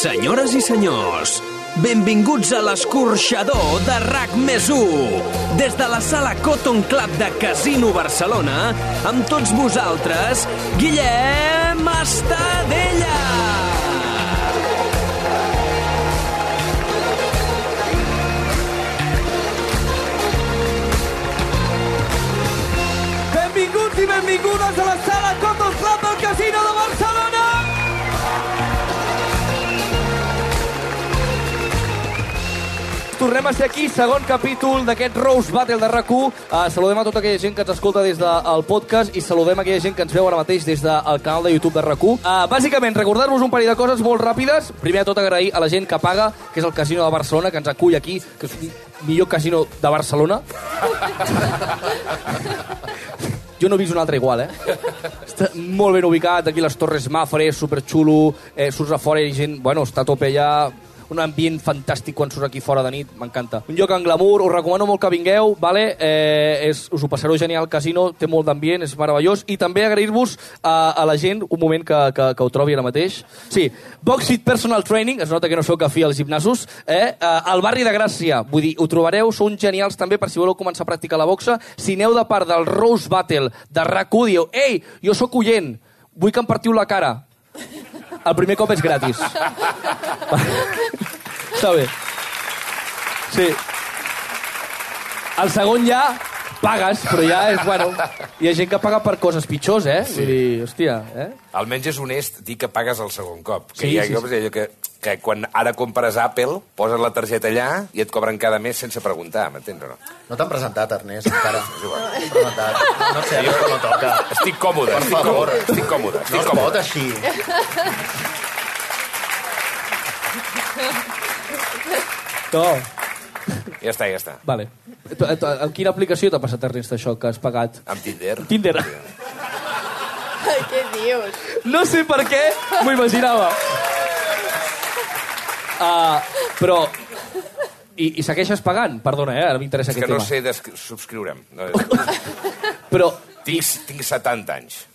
Senyores i senyors, benvinguts a l'escorxador de RAC més 1. Des de la sala Cotton Club de Casino Barcelona, amb tots vosaltres, Guillem Estadella. Benvinguts i benvingudes a la Tornem a ser aquí, segon capítol d'aquest Rose Battle de RAC1. Uh, saludem a tota aquella gent que ens escolta des del podcast i saludem a aquella gent que ens veu ara mateix des del canal de YouTube de RAC1. Uh, bàsicament, recordar-vos un parell de coses molt ràpides. Primer de tot, agrair a la gent que paga, que és el Casino de Barcelona, que ens acull aquí, que és el millor casino de Barcelona. Jo no he vist un altre igual, eh? Està molt ben ubicat, aquí les Torres Mafre, superxulo, eh, surts a fora i gent, bueno, està a tope allà, un ambient fantàstic quan surts aquí fora de nit, m'encanta. Un lloc en glamour, us recomano molt que vingueu, vale? eh, és, us ho passareu genial al casino, té molt d'ambient, és meravellós, i també agrair-vos a, a la gent, un moment que, que, que ho trobi ara mateix. Sí, Boxit Personal Training, es nota que no sóc afí als gimnasos, eh? eh al barri de Gràcia, vull dir, ho trobareu, són genials també per si voleu començar a practicar la boxa. Si aneu de part del Rose Battle de RAC1, dieu, ei, jo sóc oient, vull que em partiu la cara. El primer cop és gratis. Està bé. Sí. El segon ja pagues, però ja és, bueno... Hi ha gent que paga per coses pitjors, eh? Sí. Vull dir, hòstia, eh? Almenys és honest dir que pagues el segon cop. Que Sí, hi ha sí, cops allò que, que quan ara compres Apple, poses la targeta allà i et cobren cada mes sense preguntar, m'entens o no? No t'han presentat, Ernest, encara. No t'han presentat. No sé, jo no toca. Estic còmode, Per estic favor. còmode, estic còmode, No estic es còmode. pot així. No. Ja està, ja està. Vale. Amb quina aplicació t'ha passat, Ernest, això que has pagat? Amb Tinder. Tinder. Ai, què dius? No sé per què, m'ho imaginava. Uh, però... I, I segueixes pagant? Perdona, eh? Ara m'interessa És aquest que no tema. sé subscriure'm. No, Però, tinc, tinc 70 anys.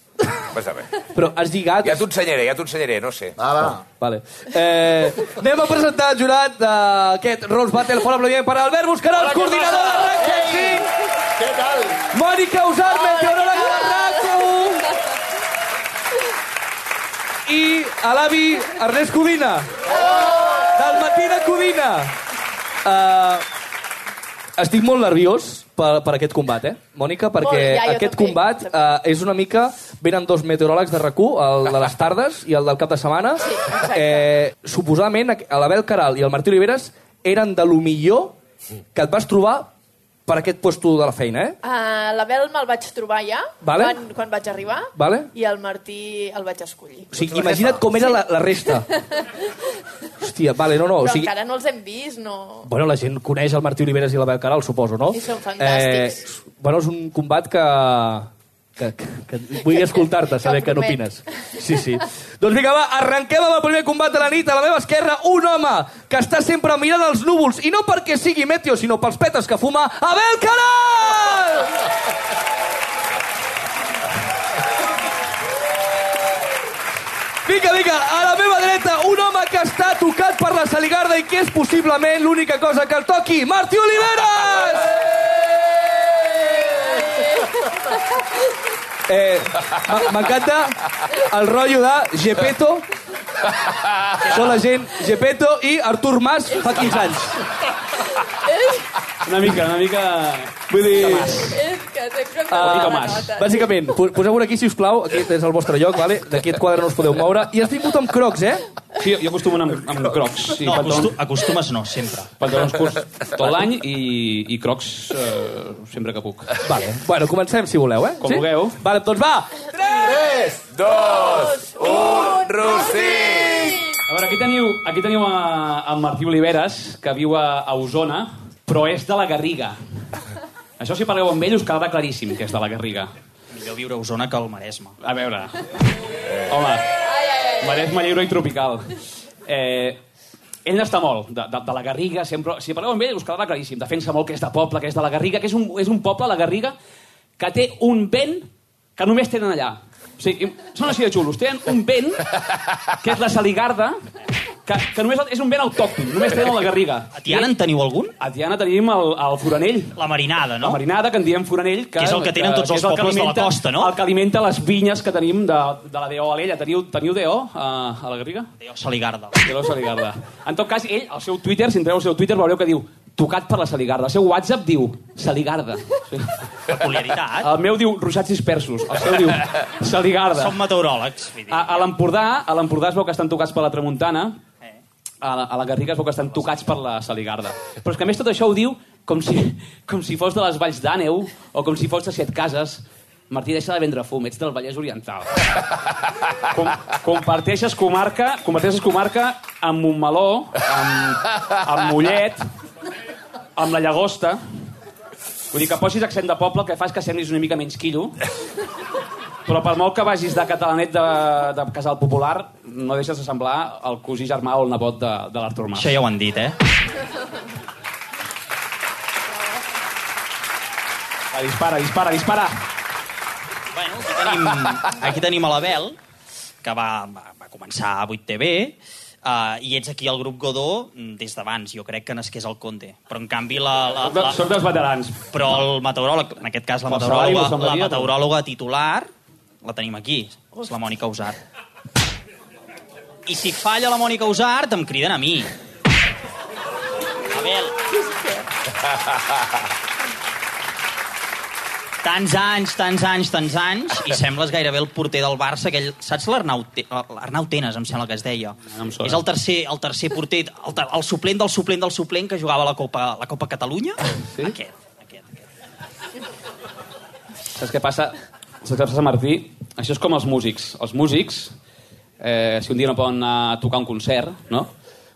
Vas a veure. però has lligat... Ja t'ho ensenyaré, ja t'ho ensenyaré, no sé. Va, va. Vale. Eh, anem a presentar el jurat d'aquest Rose Battle. Fora aplaudiment per Albert Buscarol, coordinador de RAC 5. Què tal? Mònica Usar, meteoròloga de RAC1. I a l'avi Ernest Codina. Del de Codina. Uh, estic molt nerviós per, per aquest combat, eh, Mònica? Perquè Molt, ja, aquest també, combat uh, és una mica... Venen dos meteoròlegs de rac el de les tardes i el del cap de setmana. Sí, exacte. eh, suposadament, l'Abel Caral i el Martí Oliveres eren de lo millor que et vas trobar per aquest puesto de la feina, eh? Uh, L'Abel me'l vaig trobar ja, Vale. quan, quan vaig arribar, Vale. i el Martí el vaig escollir. O sigui, imagina't com era la, la resta. Hòstia, vale, no, no. O Però sigui, encara no els hem vist, no... bueno, la gent coneix el Martí Oliveres i l'Abel Caral, suposo, no? I són fantàstics. Eh, bueno, és un combat que... Que, que, que vull escoltar-te, saber què n'opines. Sí, sí. doncs vinga, va, arrenquem amb el primer combat de la nit. A la meva esquerra, un home que està sempre mirant els núvols, i no perquè sigui meteo, sinó pels petes que fuma, Abel Caral! Vinga, vinga, a la meva dreta, un home que està tocat per la saligarda i que és possiblement l'única cosa que el toqui, Martí Oliveres! Eh, M'encanta el rotllo de Gepetto, són la gent Gepetto i Artur Mas fa 15 anys. Una mica, una mica... Vull dir... És que sempre em nota. Bàsicament, po- poseu-vos aquí, si us plau, aquest és el vostre lloc, vale? d'aquest quadre no us podeu moure, i has vingut amb crocs, eh? Sí, jo acostumo anar amb, amb crocs. Sí, No, pantalons, acostu acostumes no, sempre. pantalons curts tot l'any i, i crocs eh, sempre que puc. Vale. Bueno, comencem, si voleu, eh? Com vulgueu. Vale, doncs va! Dos, un, Rossi! A veure, aquí teniu, aquí teniu a, a Martí Oliveres, que viu a, a Osona, però és de la Garriga. Això, si parleu amb ell, us quedarà claríssim que és de la Garriga. Millor viure a Osona que al Maresme. A veure... Home, Maresme lliure i tropical. Eh, ell n'està molt, de, de, de la Garriga, sempre... Si parleu amb ell, us quedarà claríssim. Defensa molt que és de poble, que és de la Garriga, que és un, és un poble, la Garriga, que té un vent que només tenen allà. O sigui, són així de xulos. Tenen un vent, que és la saligarda, que, que només és un ben autòcton, només tenen a la Garriga. A Tiana en teniu algun? A Tiana tenim el, el foranell. La marinada, no? La marinada, que en diem foranell. Que, Que és el que tenen tots que els que pobles de la alimenta- costa, no? El que alimenta les vinyes que tenim de, de la D.O. Alella. Teniu, teniu D.O. a, a la Garriga? Déu, Saligarda. De la Saligarda. En tot cas, ell, al seu Twitter, si entreu al seu Twitter, veureu que diu tocat per la Saligarda. El seu WhatsApp diu Saligarda. Sí. Peculiaritat. El meu diu ruixats dispersos. El seu diu Saligarda. Som meteoròlegs. A, a l'Empordà, a l'Empordà es veu que estan tocats per la Tramuntana, Eh. a la, a la Garriga es veu que estan tocats per la Saligarda. Però és que a més tot això ho diu com si, com si fos de les Valls d'Àneu o com si fos de Set Cases. Martí, deixa de vendre fum, ets del Vallès Oriental. Com, comparteixes comarca, comparteixes comarca amb Montmeló, amb, amb Mollet, amb la Llagosta. Vull dir que posis accent de poble el que fa és que semblis una mica menys quillo. Però per molt que vagis de catalanet de, de Casal Popular, no deixes de semblar el cosí germà o el nebot de, de l'Artur Mas. Això ja ho han dit, eh? Va, dispara, dispara, dispara. Bueno, aquí tenim, aquí tenim a l'Abel, que va, va, va començar a 8TV, uh, i ets aquí al grup Godó mm, des d'abans. Jo crec que nasqués al Conte. Però, en canvi, la, la, la, soc dels veterans. però el meteoròleg, en aquest cas la meteoròloga, la meteoròloga titular, la tenim aquí, és la Mònica Usart. I si falla la Mònica Usart, em criden a mi. Abel. Tants anys, tants anys, tants anys, i sembles gairebé el porter del Barça, aquell... Saps l'Arnau Te- l'Arnau Tenes, em sembla que es deia? No sona. És el tercer, el tercer porter, el, el suplent del suplent del suplent que jugava a la Copa, la Copa Catalunya? Sí? Aquest, aquest, aquest. Saps què passa? Saps què passa, Martí? Això és com els músics. Els músics, eh, si un dia no poden anar a tocar un concert, no?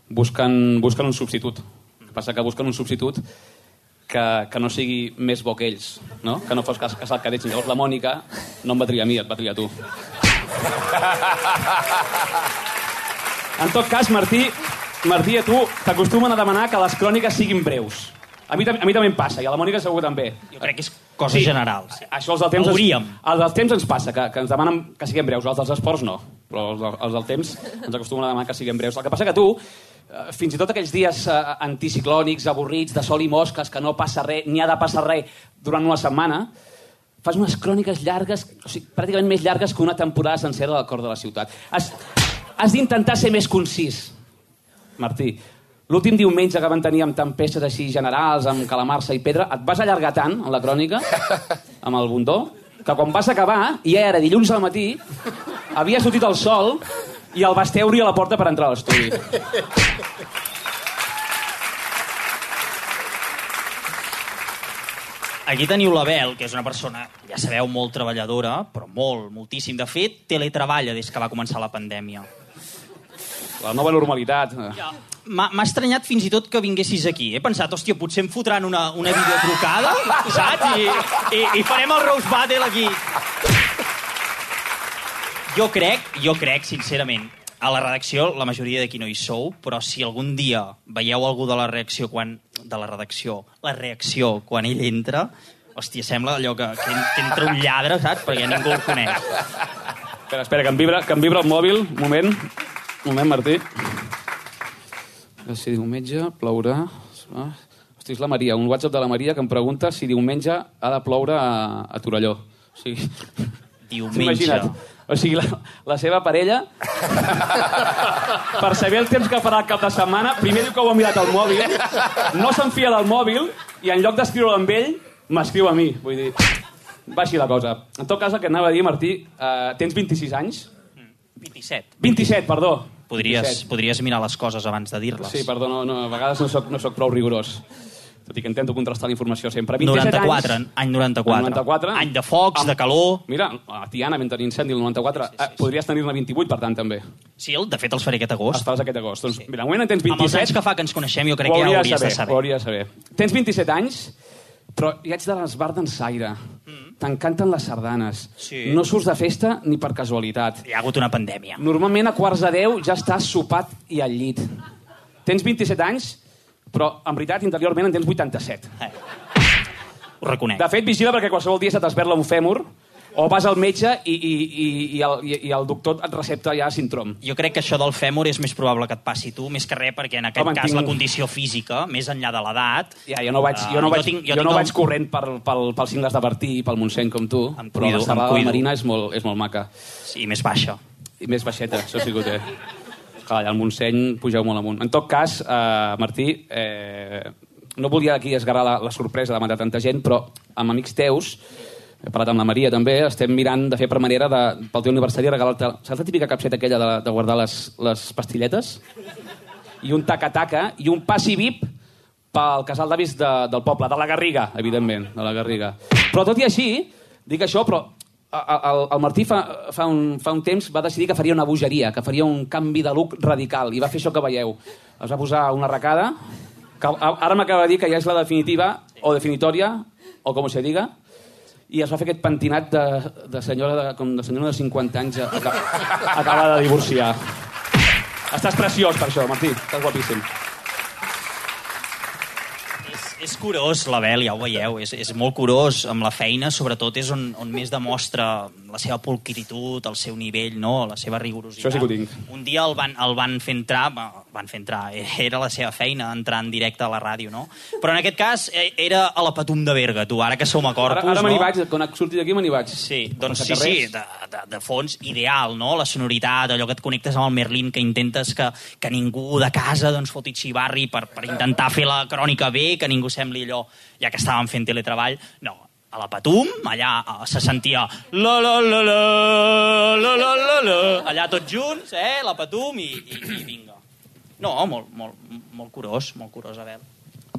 busquen, busquen un substitut. El que passa que busquen un substitut que, que no sigui més bo que ells, no? que no fos cas, casal cadets. Llavors la Mònica no em va triar a mi, et va triar a tu. En tot cas, Martí, Martí, a tu t'acostumen a demanar que les cròniques siguin breus. A mi, a mi també em passa, i a la Mònica segur també. Jo crec que és cosa sí. general. Sí. Això els del temps... Hauríem. Ens, els del temps ens passa, que, que ens demanen que siguem breus. Els dels esports no, però els, del- els del temps ens acostumen a demanar que siguem breus. El que passa que tu, fins i tot aquells dies eh, anticiclònics, avorrits, de sol i mosques, que no passa res, ni ha de passar res durant una setmana, fas unes cròniques llargues, o sigui, pràcticament més llargues que una temporada sencera del cor de la ciutat. Has, has d'intentar ser més concís, Martí. L'últim diumenge que van tenir amb tempestes així generals, amb calamarsa i pedra, et vas allargar tant en la crònica, amb el bundó, que quan vas acabar, i ja era dilluns al matí, havia sortit el sol i el vas treure a la porta per entrar a l'estudi. Aquí teniu l'Abel, que és una persona, ja sabeu, molt treballadora, però molt, moltíssim. De fet, teletreballa des que va començar la pandèmia. La nova normalitat. Ja. M'ha m'ha estranyat fins i tot que vinguessis aquí. He pensat, hòstia, potser em fotran una, una videotrucada, saps? I, i, I farem el Rose Battle aquí. Jo crec, jo crec, sincerament, a la redacció la majoria d'aquí no hi sou, però si algun dia veieu algú de la reacció quan de la redacció, la reacció quan ell entra, hòstia, sembla allò que, que, en- que entra un lladre, saps? Perquè ningú el coneix. Espera, espera, que em vibra, que em vibra el mòbil. Un moment. Un moment, Martí. Si diumenge plourà... Ah, Hosti, és la Maria, un WhatsApp de la Maria que em pregunta si diumenge ha de ploure a, a Torelló. O sigui, Diumenge. Imagina't. O sigui, la, la seva parella, per saber el temps que farà el cap de setmana, primer diu que ho ha mirat al mòbil, no se'n fia del mòbil, i en lloc d'escriure amb ell, m'escriu a mi. Vull dir, va així la cosa. En tot cas, el que anava a dir, Martí, eh, tens 26 anys? 27. 27, perdó. Podries, 27. podries mirar les coses abans de dir-les. Sí, perdó, no, no, a vegades no soc, no soc prou rigorós. Tot i que intento contrastar la informació sempre. 27 94, anys, any 94. Any 94. Any de focs, de calor... Mira, a Tiana vam tenir incendi el 94. Sí, sí, sí. Podries tenir-ne 28, per tant, també. Sí, el- de fet els faré aquest agost. Els faràs aquest agost. Doncs, mira, de moment en tens Amb els 27. anys que fa que ens coneixem, jo crec ho que ja hauria hauries saber, de saber. Ho hauria de saber. Tens 27 anys, però ja ets de l'esbar d'ensaire. T'encanten les sardanes. Mm. Sí. No surts de festa ni per casualitat. Hi ha hagut una pandèmia. Normalment a quarts de 10 ja estàs sopat i al llit. Tens 27 anys, però en veritat interiorment en tens 87. Eh. Ho reconec. De fet, vigila perquè qualsevol dia se t'esberla un fèmur O vas al metge i, i, i, i, el, i, i el doctor et recepta ja síndrom. Jo crec que això del fèmur és més probable que et passi tu, més que res, perquè en aquest Home, cas tinc- la condició física, més enllà de l'edat... Ja, jo no vaig, jo no vaig, tinc, jo no tinc vaig corrent per, pel, pels cingles de Bertí i pel Montseny com tu, Em però cuido, la serrada de. Marina és molt, és molt maca. Sí, més baixa. I més baixeta, això sí que ho té. Clar, allà al Montseny pugeu molt amunt. En tot cas, eh, Martí, eh, no volia aquí esgarrar la, la sorpresa de matar tanta gent, però amb amics teus, he parlat amb la Maria també, estem mirant de fer per manera de, pel teu aniversari regalar-te... Saps la típica capseta aquella de, de guardar les, les pastilletes? I un taca-taca i un passi VIP pel casal d'avis de, del poble, de la Garriga, evidentment, de la Garriga. Però tot i així, dic això, però el, el Martí fa, fa, un, fa un temps va decidir que faria una bogeria, que faria un canvi de look radical, i va fer això que veieu. Es va posar una arracada, que ara m'acaba de dir que ja és la definitiva, o definitòria, o com se diga, i es va fer aquest pentinat de, de senyora de, com de senyora de 50 anys acaba, acaba de divorciar. Estàs preciós per això, Martí. Estàs guapíssim. És, és curós, l'Abel, ja ho veieu, és, és molt curós amb la feina, sobretot és on, on més demostra la seva pulcritud, el seu nivell, no? la seva rigorositat. Això sí que ho tinc. Un dia el van, el van fer entrar, va, van fer entrar, era la seva feina entrar en directe a la ràdio, no? Però en aquest cas eh, era a la Patum de Berga, tu, ara que som a Corpus, Ara, ara me n'hi no? vaig, quan he sortit d'aquí me n'hi vaig. Sí, doncs sí, sí, de, de, de fons ideal, no? La sonoritat, allò que et connectes amb el Merlin, que intentes que, que ningú de casa doncs, foti xivarri per, per intentar fer la crònica bé, que ningú sembli allò, ja que estàvem fent teletreball, no, a la Patum, allà eh, se sentia la la la la, la la la la, allà tots junts, eh, la Patum i, i, i vinga. No, molt, molt, molt curós, molt curós, Abel.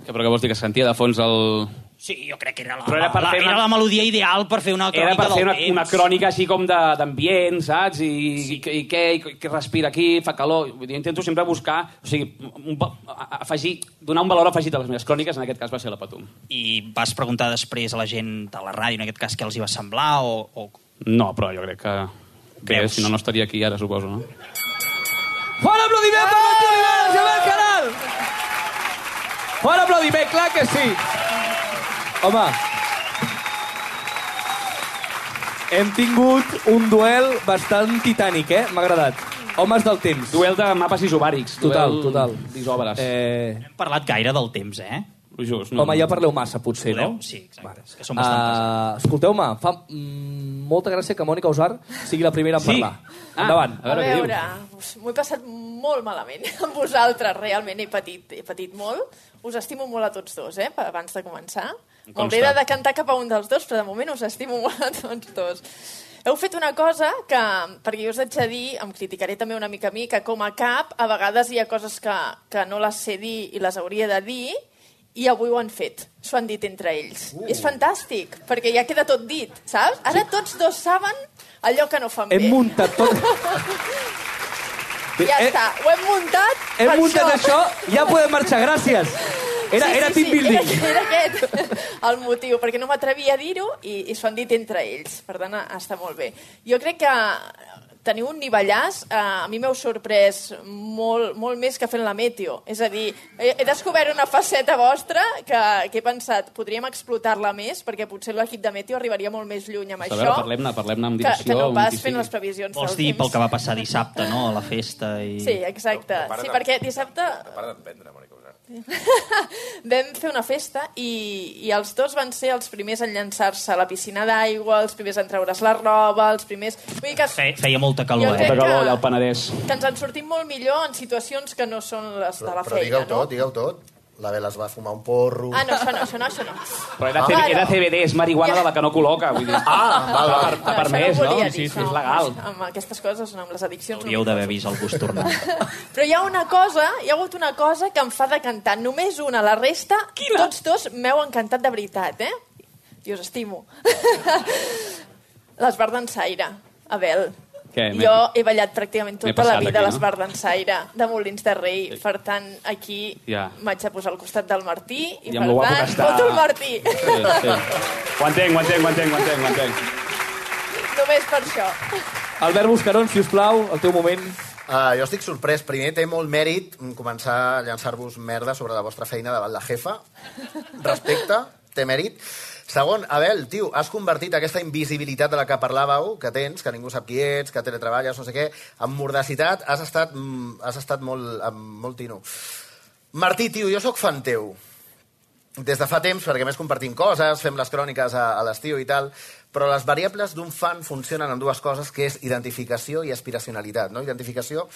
Que, però què vols dir, que sentia de fons el, Sí, jo crec que era la, Però era per la, fer una- era la melodia ideal per fer una crònica Era per fer del una, temps. una crònica així com de- d'ambient, saps? I, sí. i, i, què, i què respira aquí, fa calor. Vull dir, intento sempre buscar, o sigui, un, va- a- afegir, donar un valor afegit a les meves cròniques, en aquest cas va ser la Patum. I vas preguntar després a la gent de la ràdio, en aquest cas, què els hi va semblar o... o... No, però jo crec que... que Veus? si no, no estaria aquí ara, suposo, no? Fort aplaudiment per Martí Oliveres i Albert Canal! Fort aplaudiment, clar que sí! Home, hem tingut un duel bastant titànic, eh? M'ha agradat. Homes del temps. Duel de mapes isobàrics. Total, duel total. D'isòbares. Eh, Hem parlat gaire del temps, eh? Just, home, ja parleu massa, potser, Podeu? no? Sí, exacte. És que som. Uh, Escolteu-me, fa mm, molta gràcia que Mònica Usar sigui la primera en Sí? parlar. Ah, Endavant. a veure A veure, us- m'ho he passat molt malament amb vosaltres, realment he patit, he patit molt. Us estimo molt a tots dos, eh, abans de començar. M'hauré de decantar cap a un dels dos, però de moment us estimo molt a tots dos. Heu fet una cosa que, perquè jo us haig de dir, em criticaré també una mica a mi, que com a cap, a vegades hi ha coses que, que no les sé dir i les hauria de dir, i avui ho han fet. S'ho han dit entre ells. Uh. És fantàstic, perquè ja queda tot dit, saps? Ara tots dos saben allò que no fan bé. Hem muntat tot... Ja Eh, està, ho hem muntat Hem per muntat això. això, ja podem marxar, gràcies. Era, sí, era sí, team sí, building. Era, era aquest el motiu, perquè no m'atrevia a dir-ho i, i s'ho han dit entre ells. Per tant, està molt bé. Jo crec que teniu un nivellàs, eh, a mi m'heu sorprès molt, molt més que fent la Meteo. És a dir, he, he descobert una faceta vostra que, que he pensat, podríem explotar-la més, perquè potser l'equip de Meteo arribaria molt més lluny amb A això veure, parlem-ne, parlem-ne amb que, direcció. que no amb pas fent les previsions Vols dir pel que va passar dissabte, no?, a la festa i... Sí, exacte. No, sí, de- perquè dissabte Para d'emprendre, Mònica. vam fer una festa i, i els dos van ser els primers en llançar-se a la piscina d'aigua, els primers en treure's la roba, els primers... Vull dir que, Fe, feia molta calor, eh? De calor que- allà al Penedès. que ens en sortim molt millor en situacions que no són les de la Però feina, digueu no? tot, digueu tot. La Bela es va fumar un porro. Ah, no, això no, això no, això no. Però era, Ah. C era CBD, és marihuana de la que no col·loca. Vull dir. Ah, val, val. Això permès, no, no? volia Sí, dir, sí, és legal. Amb aquestes coses, no, amb les addiccions... Hauríeu no. d'haver vist el bus tornant. Però hi ha una cosa, hi ha hagut una cosa que em fa de cantar. Només una, la resta, Quina? tots dos m'heu encantat de veritat, eh? I us estimo. L'esbar d'ensaire, Abel. Què, jo he ballat pràcticament tota la vida aquí, a l'esbar d'ensaire de Molins de Rei. Per tant, aquí Ja. m'haig de posar al costat del Martí i, I per tant, està. voto el Martí. Sí, sí. Ho entenc, ho entenc, ho entenc, ho entenc, ho entenc. Només per això. Albert Buscarón, si us plau, el teu moment. Uh, jo estic sorprès. Primer té molt mèrit començar a llançar-vos merda sobre la vostra feina davant la jefa. Respecte, té mèrit. Segon, Abel, tio, has convertit aquesta invisibilitat de la que parlàveu, que tens, que ningú sap qui ets, que teletreballes, no sé què, amb mordacitat, has estat, mm, has estat molt, molt tino. Martí, tio, jo sóc fan teu. Des de fa temps, perquè més compartim coses, fem les cròniques a, a l'estiu i tal, però les variables d'un fan funcionen en dues coses, que és identificació i aspiracionalitat. No? Identificació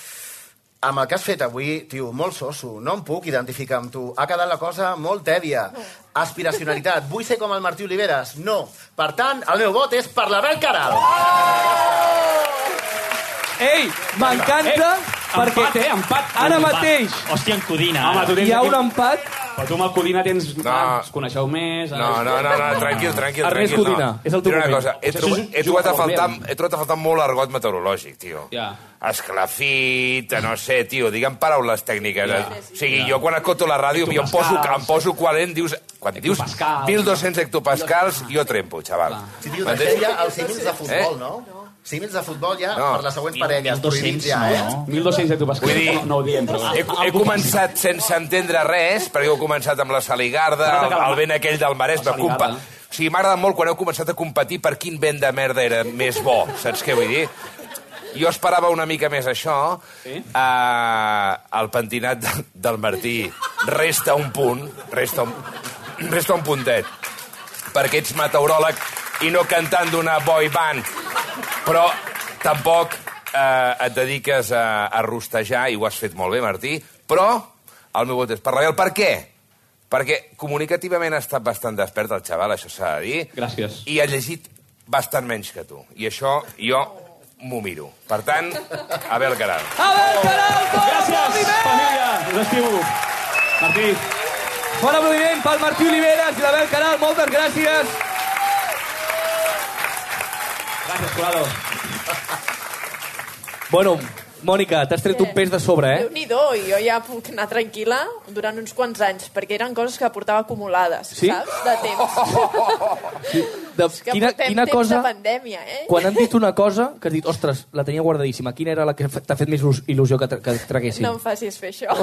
amb el que has fet avui, tio, molt soso, no em puc identificar amb tu. Ha quedat la cosa molt tèbia. Aspiracionalitat. Vull ser com el Martí Oliveres? No. Per tant, el meu vot és per l'Abel Caral. Ei, m'encanta, perquè Empat, eh? Empat. ara mateix Hòstia, en Codina. Home, tu tens hi ha aquí- un empat. Però tu amb el Codina tens... No. No. Us coneixeu més... No, no, no, no, tranquil, tranquil, Ernest tranquil. Codina, no. és el teu Mira una moment. cosa, he, trobat, he, trobat a faltar, he trobat a faltar molt l'argot meteorològic, tio. Ja. Esclafit, no sé, tio, digue'm paraules tècniques. Ja. O sigui, jo quan escolto la ràdio, jo em poso, em poso qualent, dius... Quan dius Hectopascals. 1.200 hectopascals, jo trempo, xaval. Si dius això ja els símils de futbol, no? Símils de futbol ja, No. per les següents parelles. 1200 prohibits ja, no, eh? no? 1.200 hectopascals. Vull dir- No, no ho diem, però... He, he començat sense entendre res, perquè heu començat amb la Saligarda, el, el vent aquell del Maresme. Compa... O sigui, m'ha agradat molt quan heu començat a competir per quin vent de merda era més bo, saps què vull dir? Jo esperava una mica més això. Sí? Uh, el pentinat de, del Martí resta un punt, resta un, resta un puntet, perquè ets meteoròleg i no cantant d'una boy band. Però tampoc eh, et dediques a, a rostejar, i ho has fet molt bé, Martí, però el meu vot és per l'Abel. Per què? Perquè comunicativament ha estat bastant despert el xaval, això s'ha de dir. Gràcies. I ha llegit bastant menys que tu. I això jo m'ho miro. Per tant, Abel Caral. Abel Caral, fora Gràcies, família! Us estimo. Martí, Fora aplaudiment pel Martí Oliveres i l'Abel Caral, moltes gràcies. Gràcies, Colado. Bueno, Mònica, t'has tret un pes de sobre, eh? Déu-n'hi-do, i jo ja puc anar tranquil·la durant uns quants anys, perquè eren coses que portava acumulades, Sí? saps? De temps. De, Que quina, portem quina temps cosa... de pandèmia, eh? Quan han dit una cosa que has dit, ostres, la tenia guardadíssima, quina era la que t'ha fet més il·lus- il·lusió que, tra que traguessin? No em facis fer això.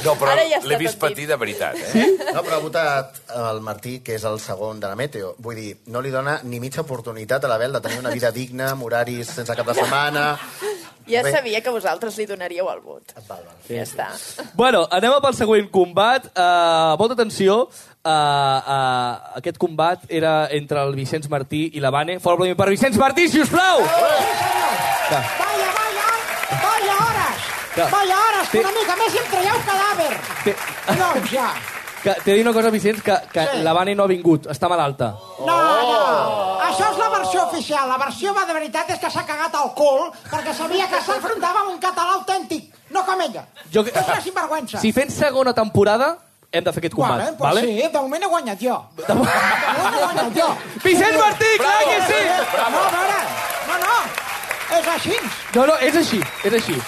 No, però ja l'he vist patir de veritat, eh? No, però ha votat el Martí, que és el segon de la Meteo. Vull dir, no li dona ni mitja oportunitat a l'Abel de tenir una vida digna, amb horaris sense cap de setmana... Ja Bé. sabia que vosaltres li donaríeu el vot. Val, val. Ja està. Bueno, anem pel següent combat. Uh, molta atenció. Uh, uh, aquest combat era entre el Vicenç Martí i la Vane. Fora aplaudiment per Vicenç Martí, si us plau! Vaya, vaya, vaya horas. Clar. Vaya horas, que una mica més i em traieu cadàver. Té, Doncs ja. que, t'he dir una cosa, Vicenç, que, que Sí. la Vane no ha vingut, està malalta. No, no. Això és la versió oficial. La versió de veritat és que s'ha cagat al cul perquè sabia que s'enfrontava amb un català autèntic, no com ella. Jo- És una sinvergüenza. Si fem segona temporada, hem de fer aquest combat. Vale, pues sí, de moment he guanyat jo. De moment he guanyat jo. Vicenç Martí, clar que sí! No, a veure, no, no, és així. No, no, és així, és així.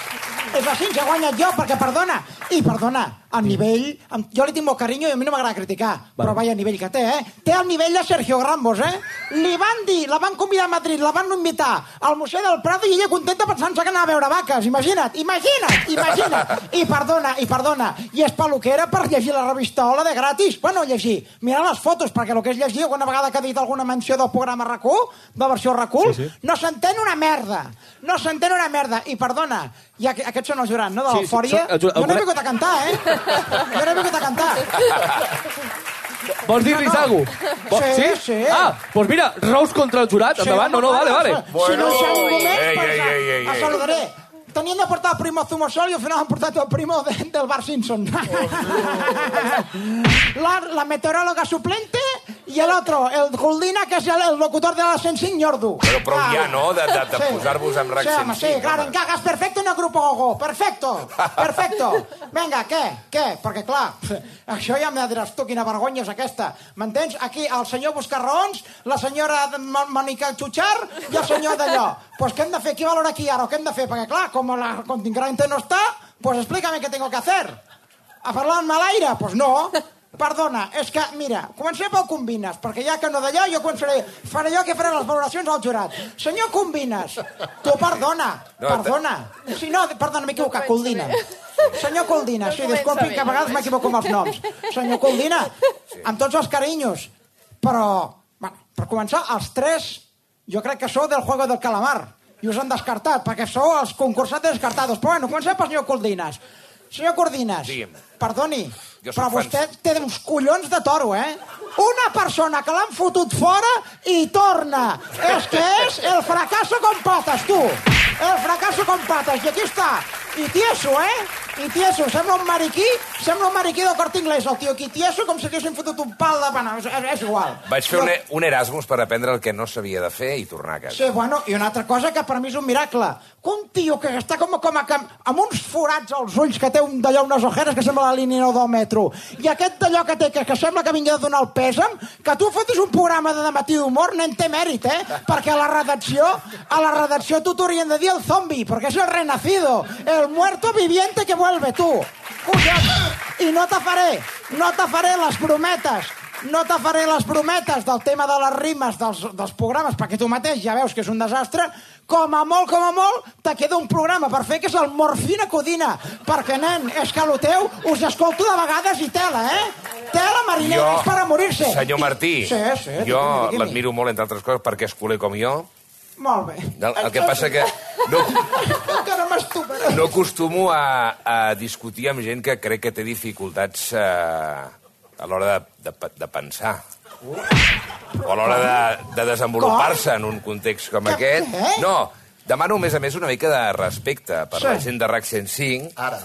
És així, he guanyat jo, perquè perdona. I perdona, el nivell... em- Jo li tinc molt carinyo i a mi no m'agrada criticar, però vaya nivell que té, eh? Té el nivell de Sergio Ramos, eh? Li van dir, la van convidar a Madrid, la van invitar al Museu del Prado i ella contenta pensant-se que anava a veure vaques. Imagina't, imagina't, imagina't. I perdona, i perdona. I és peluquera per llegir la revista Hola de gratis. Bueno, llegir, mirar les fotos, perquè el que és llegir, alguna vegada que ha dit alguna menció del programa RAC1, de versió RAC1, sí, sí. no s'entén una merda. No s'entén una merda. I perdona, i aqu aquests són els jurats, no? De Sí, sí, l'eufòria. els jurats. jo no he vingut a cantar, eh? Jo no he vingut a cantar. Vols dir-li No, no. cosa? Sí, sí. Ah, doncs mira, Rous contra el jurat, endavant. No, no, vale, vale. Si no hi ha ningú més, Ei, pues, ei, ei, ei, a ei. saludaré. Tenien de portar el primo Zumosol i al final han portat el primo de, del Bar Simpson. la, la meteoróloga suplente y el otro, el Goldina, que es el, el locutor de la 105 Ñordu. Però prou ja, no?, de, de, de Sí. posar-vos amb RAC Sí, home, sí, 105, claro, encajas perfecto en el grupo Gogo. Perfecto, perfecto. Venga, què? Què? Perquè, clar, això ja me diràs tu quina vergonya és aquesta. M'entens? Aquí el senyor Buscarrons, la senyora Mònica Chuchar i el senyor d'allò. Pues què hem de fer? Qui valora aquí ara? Què hem de fer? Perquè, clar, com la contingente no està, pues explícame què tengo que hacer. A parlar en mal aire? Pues no. Perdona, és que, mira, començaré pel Combines, perquè ja que no d'allò, jo començaré, faré jo que faré les valoracions al jurat. Senyor Combines, tu perdona, No, perdona. Si no, perdona, m'he equivocat, No Coldina. Senyor Coldina, No sí, disculpi que a no vegades m'equivoco amb els noms. Senyor Coldina, amb tots els carinyos, però, bueno, per començar, els tres, jo crec que sou del Juego del Calamar, i us han descartat, perquè sou els concursants descartados. Però bueno, comencem pel senyor Cordinas. Senyor Cordinas, Digui'm. perdoni, Jo però fan- vostè té uns collons de toro, eh? Una persona que l'han fotut fora i torna. És que és el fracasso con patas, tu. El fracasso con patas. I aquí està. I tieso, eh? I tieso. Sembla un mariquí, sembla un mariquí del Corte Inglés, el tio aquí tieso, com si haguessin fotut un pal de pana. És, és igual. Vaig fer un, un Erasmus per aprendre el que no s'havia de fer i tornar a casa. Sí, bueno, i una altra cosa que per mi és un miracle. Que un tio que està com, com a, cam- amb uns forats als ulls, que té un d'allò, unes ojeres que sembla la línia 9 del metro, i aquest d'allò que té, que, que sembla que vingui a donar el pèsam, que tu fotis un programa de dematí d'humor, nen té mèrit, eh? Perquè a la redacció, a la redacció tu t'haurien de dir el zombi, perquè és el renacido, el muerto viviente que vuelve, tu. Collons! I no te faré, no te faré les brometes, no te faré les brometes del tema de les rimes dels, dels programes, perquè tu mateix ja veus que és un desastre, com a molt, com a molt, te queda un programa per fer, que és el Morfina Codina. Perquè, nen, és que lo teu us escolto de vegades i tela, eh? Tela marinera, és per a morir-se. senyor Martí, I... Sí, sí. jo l'admiro molt, entre altres coses, perquè és culer com jo. Molt bé. El, el que passa que no, Encara m'estuperà. no acostumo a, a discutir amb gent que crec que té dificultats eh, a l'hora de, de, de pensar. O a l'hora de, de desenvolupar-se en un context com Que- aquest. què? No, demano, a més a més, una mica de respecte per Sí. la gent de RAC 105, Ara.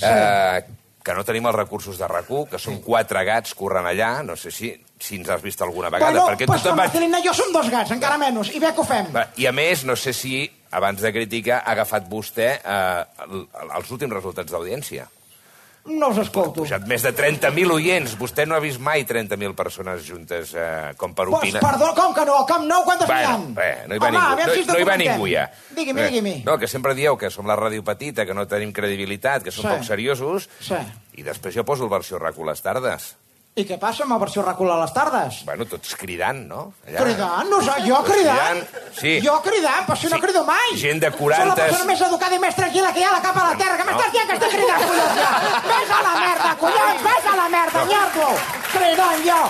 eh, que no tenim els recursos de rac que són quatre gats corrent allà, no sé si, si ens has vist alguna vegada. Bueno, perquè pues tothom va... Marcelina i jo som dos gats, encara menys, i bé que ho fem. I a més, no sé si, abans de criticar, ha agafat vostè eh, el- els últims resultats d'audiència. No us escolto. Pujat més de 30.000 oients. Vostè no ha vist mai 30.000 persones juntes eh, com per Pues, opinar. perdó, com que no? Camp Nou quantes n'hi ha? Bueno, bé, no hi va Home, ningú. No, si ens no hi va ningú ja. Digui'm, Bé, digui'm. No, que sempre dieu que som la ràdio petita, que no tenim credibilitat, que som Sí. poc seriosos. Sí. I després jo poso el versió RAC1 les tardes. I què passa amb la versió recula a les tardes? Bueno, tots cridant, no? Allà. Cridant? No, sé, jo cridant? Sí. Jo cridant? Però si no Sí. crido mai. Gent de Soc la 40. persona més educada i més tranquil·la que hi ha a la capa de la terra. Que m'estàs dient que estic cridant, collons, ja? Ves a la merda, collons, ves a la merda, nyardo! Cridant jo!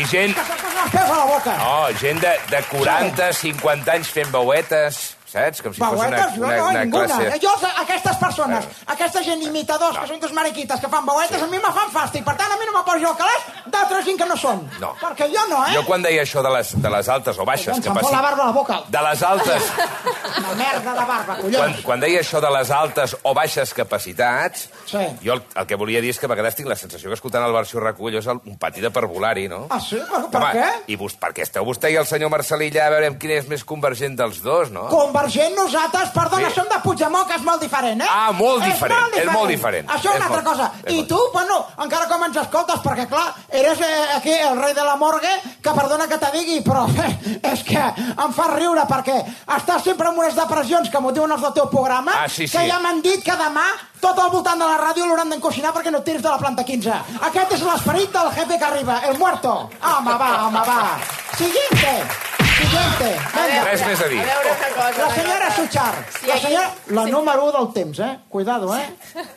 I gent... Que se'm posen els peus a la boca. Oh, gent de, de 40, 50 anys fent veuetes, saps? Com si fos una, jo una, no, una ninguna. classe... Jo, aquestes persones, aquesta gent imitadors, que són dos mariquites, que fan bauetes, a mi me fan fàstic. Per tant, a mi no me poso al calaix d'altra gent que no són. No. Perquè jo no, eh? Jo quan deia això de les, de les altes o baixes Collons, se'm fot la barba a la boca. De les altes... Una merda de barba, quan, collons. quan deia això de les altes o baixes capacitats, Sí. jo el, el que volia dir és que a vegades tinc la sensació que escoltant el versió recull és el, un pati de parvulari, no? Ah, sí? Per, per Home, què? I vos, perquè esteu vostè i el senyor Marcelí allà a veure quin és més convergent dels dos, no? Convergent nosaltres, perdona, Sí. som de Puigdemont, que és molt diferent, eh? Ah, molt És diferent, molt és molt diferent. Això és És una altra molt- cosa. és I molt- tu, bueno, encara com ens escoltes, perquè clar, eres eh, aquí el rei de la morgue, que perdona que te digui, però eh, és que em fa riure, perquè estàs sempre amb unes depressions que m'ho diuen els del teu programa, Ah, sí, que sí. ja m'han dit que demà tot al voltant de la ràdio l'hauran d'encoixinar perquè no et tiris de la planta 15. Aquest és l'esperit del jefe que arriba, el muerto. Home, va, home, va. Siguiente. Siguiente. Venga. Res més a dir. A veure una cosa. La senyora. Suchar. Sí, La senyora... La número 1 del temps, eh? Cuidado, eh?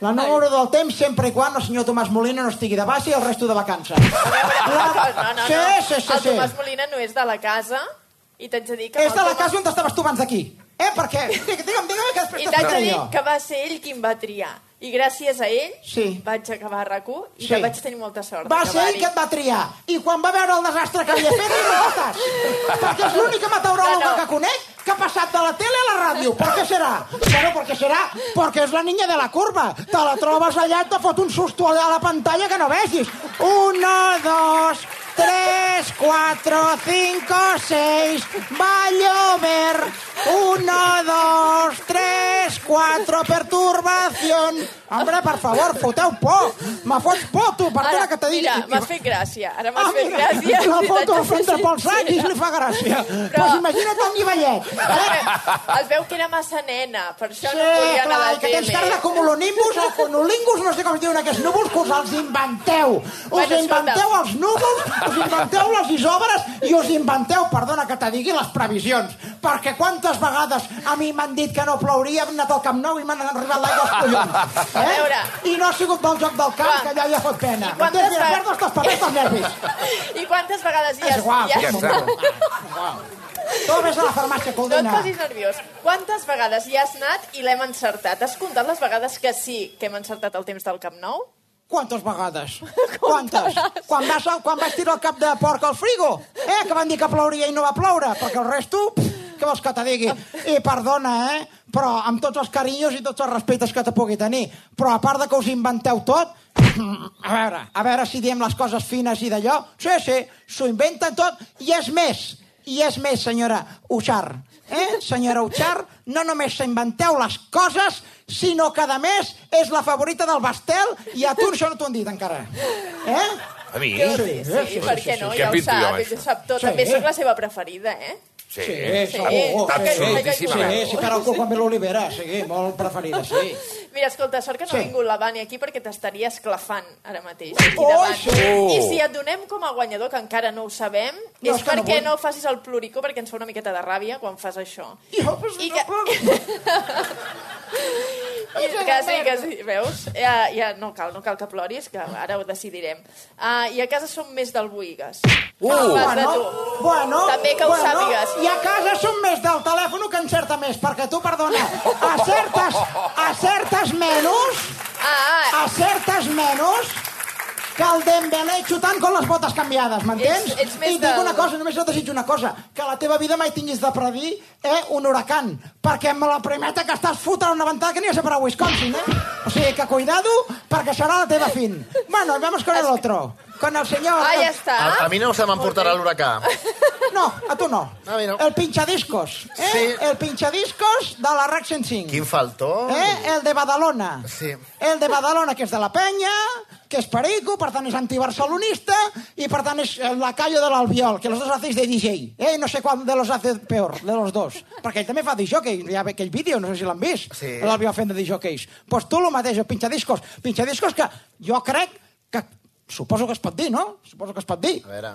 La número 1 del temps, sempre i quan el senyor Tomàs Molina no estigui de baixa i el resto de vacances. No, no, no. Sí, sí, sí, El sí. Tomàs Molina no és de la casa i t'haig de dir que... És de la casa on estaves tu abans d'aquí. Eh, per què? Digue- Digue'm, digue'm que després I t'haig de t'explicaré dir jo. que va ser ell qui em va triar. I gràcies a ell Sí. vaig acabar a rac i Sí. que vaig tenir molta sort. Va ser ell que et va triar. I quan va veure el desastre que havia fet, no estàs. Perquè és l'única meteoròloga No, no. que conec que ha passat de la tele a la ràdio. Per què serà? Bueno, perquè serà perquè és la niña de la curva. Te la trobes allà i te fot un susto a la pantalla que no vegis. Uno, dos, tres, cuatro, cinco, seis. Va a llover. Uno, dos, tres, cuatro. Perturbación. Hombre, per favor, foteu por. Me fots por, tu. Perdona que te digui. Mira, m'has fet gràcia. Ara Ah, m'has fet mira, gràcia. la foto t'haig al de frente dir, pel sac sí. i li fa gràcia. Però- Pues imagina't el nivellet. Eh, Es veu que era massa nena, per això Sí, no volia anar a clar, la i que tens tele. cara de cumulonimbus o conolingus, no sé com es diuen aquests núvols, que us els inventeu. Us Bueno, inventeu escolta. els núvols, us inventeu les isòbres i us inventeu, perdona que te digui, les previsions. perquè quantes vegades a mi m'han dit que no plouria, hem anat al Camp Nou i m'han arribat l'aigua als collons. A veure. I no ha sigut del joc del camp, que allà ja fot pena. I quantes M'entens? Mira, perdo els papers dels nervis. I quantes vegades hi És has... igual, hi has- Ja. Tu vés a la farmàcia, No et posis nerviós. Quantes vegades hi has anat i l'hem encertat? Has comptat les vegades que sí que hem encertat el temps del Camp Nou? Quantes vegades? Quantes? Quan vas, quan vas tirar el cap de porc al frigo? Eh, que van dir que plouria i no va ploure? Perquè el resto, què vols que te digui? I perdona, eh? Però amb tots els carinyos i tots els respectes que te pugui tenir. Però a part de que us inventeu tot, a veure, a veure si diem les coses fines i d'allò. Sí, sí, s'ho inventen tot. I és més, i és més, senyora Uchar. Eh, senyora Uchar, no només s'inventeu les coses, sinó que, a més, és la favorita del Bastel i a tu això no t'ho han dit encara. Eh? A mi? Sí, sí, per què no? Ja ho jo sap, ell ho sap tot. Sí. També sóc la seva preferida, eh? Sí. Sí, segur. Absolutíssimament. Sí, sí, per al cul com ve l'Olivera, sí, molt preferida, sí. Mira, escolta, sort que no Sí. ha vingut la Vani aquí perquè t'estaria esclafant ara mateix. Aquí Oh, davant. sí. I si et donem com a guanyador, que encara no ho sabem, No, és és no perquè vull. no facis el ploricó perquè ens fa una miqueta de ràbia quan fas això. Jo, pues, I no que... puc. I que sí, que sí, veus? Ja, ja no cal, no cal que ploris, que ara ho decidirem. Uh, I a casa som més del Buigas. Uh, de Bueno, tu. bueno, També que ho bueno, sàpigues. I a casa som més del telèfon que encerta més, perquè tu, perdona, acertes, acertes menys, Ah, ah, acertes menys que el Dembélé xutant con les botes canviades, m'entens? I et dic del- una cosa, només et desitjo una cosa, que la teva vida mai tinguis de predir eh, un huracan, perquè amb la primeta que estàs fotent una ventada que ni a ser per a Wisconsin, eh? O sigui que cuidado, perquè serà la teva fin. Bueno, vamos con el otro, con el senyor... ah, ja està. A, a mi no se m'emportarà l'huracà. No, a tu no. A mi no. El pinchadiscos. Eh? Sí. El pinchadiscos de la RAC 105. Quin faltó. Eh? El de Badalona. Sí. El de Badalona, que és de la penya, que és perico, per tant és antibarcelonista, i per tant és el lacayo de l'Albiol, que los dos hacéis de DJ. Eh? No sé cuál de los hace peor, de los dos. Perquè ell també fa de jockey, ja ve aquell vídeo, no sé si l'han vist, Sí. l'Albiol fent de disjockeys. Doncs pues tu el mateix, el pinchadiscos. Pinchadiscos que jo crec que... Suposo que es pot dir, no? Suposo que es pot dir A veure.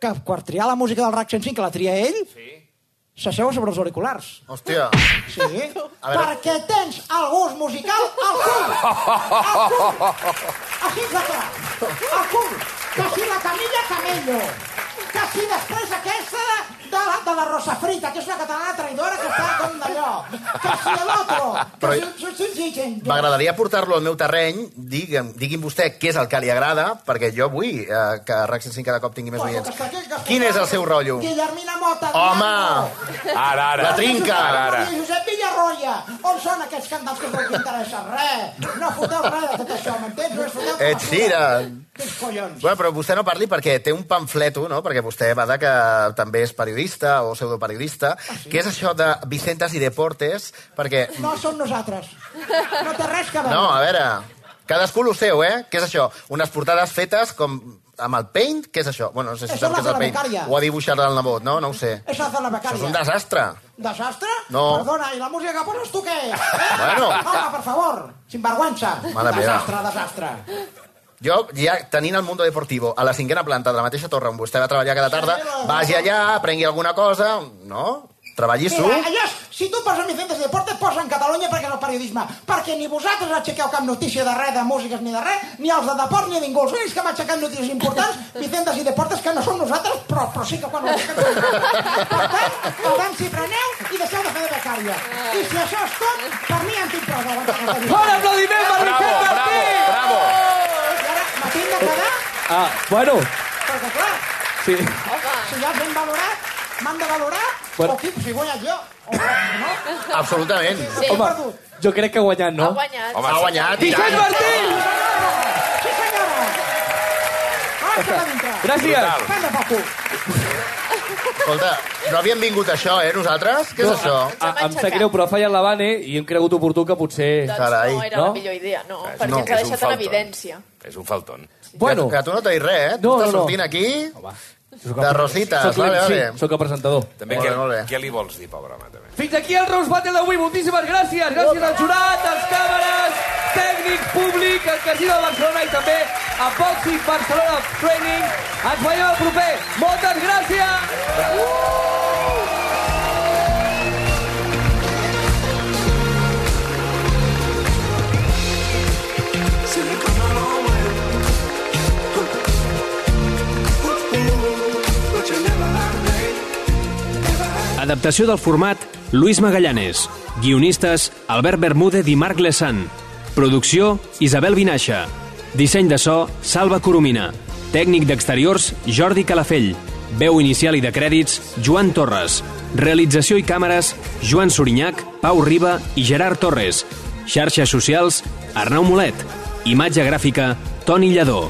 que quan triar la música del RAC 105, que la tria ell, s'asseu sobre els auriculars. Hòstia. Sí, A veure. perquè tens el gust musical al cul. Al cul. Així de clar. Al cul. Que si la Camilla Camello. Que si després aquesta de la, de la Rosa Frita, que és una catalana traïdora que està com d'allò. Que si l'altre. Però- si, si, si, si, si, M'agradaria portar-lo al meu terreny. Digue'm, digui'm vostè què és el que li agrada, perquè jo vull eh, que RAC 105 cada cop tingui més oients. Quin és el seu rotllo? Guillermina Mota. Home! Ara, ara. La trinca. Ara, ara. Maria Josep Villarroya. On són aquests cantants que no interessa res? No foteu res de tot això, m'entens? No és foteu com a Ed Sheeran. Quins collons? Bueno, però vostè no parli perquè té un pamfleto, no? perquè vostè va de que també és periodista o pseudoperiodista. Ah, sí? Què és això de Vicentes i Deportes? Perquè... No som nosaltres. No té res que veure. No, a veure, cadascú lo seu, eh? Què és això? Unes portades fetes com amb el paint? Què és això? Bueno, no sé si Això sap la què és el paint. Ho ha dibuixat el nebot, no? No ho sé. Això hace la Això becària. és un desastre. Desastre? No. Perdona, i la música que poses tu què és? Eh? Bueno. Home, per favor, sinvergüenza. Mare meva. desastre, desastre. Jo, ja tenint el Mundo Deportivo a la cinquena planta de la mateixa torre on vostè va treballar cada tarda, vagi allà, aprengui alguna cosa, no? Treballi-s'ho. Mira, allò, és- si tu poses Vicentes Deportes, posa en Catalunya perquè és el periodisme. Perquè ni vosaltres aixequeu cap notícia de res, de músiques ni de res, ni els de deport ni ningú. Els únics que hem aixecat notícies importants, Vicentes i Deportes, que no som nosaltres, però, però sí que quan ho aixequem. Per tant, abans si preneu i deixeu de fer de becària. I si això és tot, per mi en tinc prou. Bon aplaudiment per Bravo, Vicent bravo, Martí! Ah, bueno, perquè clar, sí. si ja hem valorat, m'han de valorar, Bueno. o qui, si he guanyat jo, o no? Absolutament. Sí. Home, jo crec que ha guanyat, Ha no? guanyat. Home, Ha guanyat. Vicent tant. Martí! Sí, senyora! Ara que va dintre. Gràcies. Fem de cul. Escolta, no havíem vingut a això, eh, nosaltres? Què és això? Ah, em sap greu, però ha fallat la Vane i hem cregut oportú que potser... Doncs Carai. no era No? la millor idea, no, perquè no, ens ha deixat en evidència. És un falton. Bueno, Que, que tu no t'ha dit res, eh? Tu No, estàs no, no. sortint aquí soc de rosites. soc, Vale, sí, vale. soc el presentador. També Molt bé, què, molt bé. què li vols dir, pobre home, també? Fins aquí el Rose Battle d'avui. Moltíssimes gràcies. Gràcies al jurat, als càmeres, tècnics, públic, al Casino de Barcelona i també a Boxing Barcelona Training. Ens veiem el proper. Moltes gràcies! Adaptació del format Luis Magallanes. Guionistes Albert Bermúdez i Marc Lesan. Producció Isabel Vinaixa. Disseny de so Salva Coromina. Tècnic d'exteriors Jordi Calafell. Veu inicial i de crèdits Joan Torres. Realització i càmeres Joan Sorinyac, Pau Riba i Gerard Torres. Xarxes socials Arnau Molet. Imatge gràfica Toni Lledó.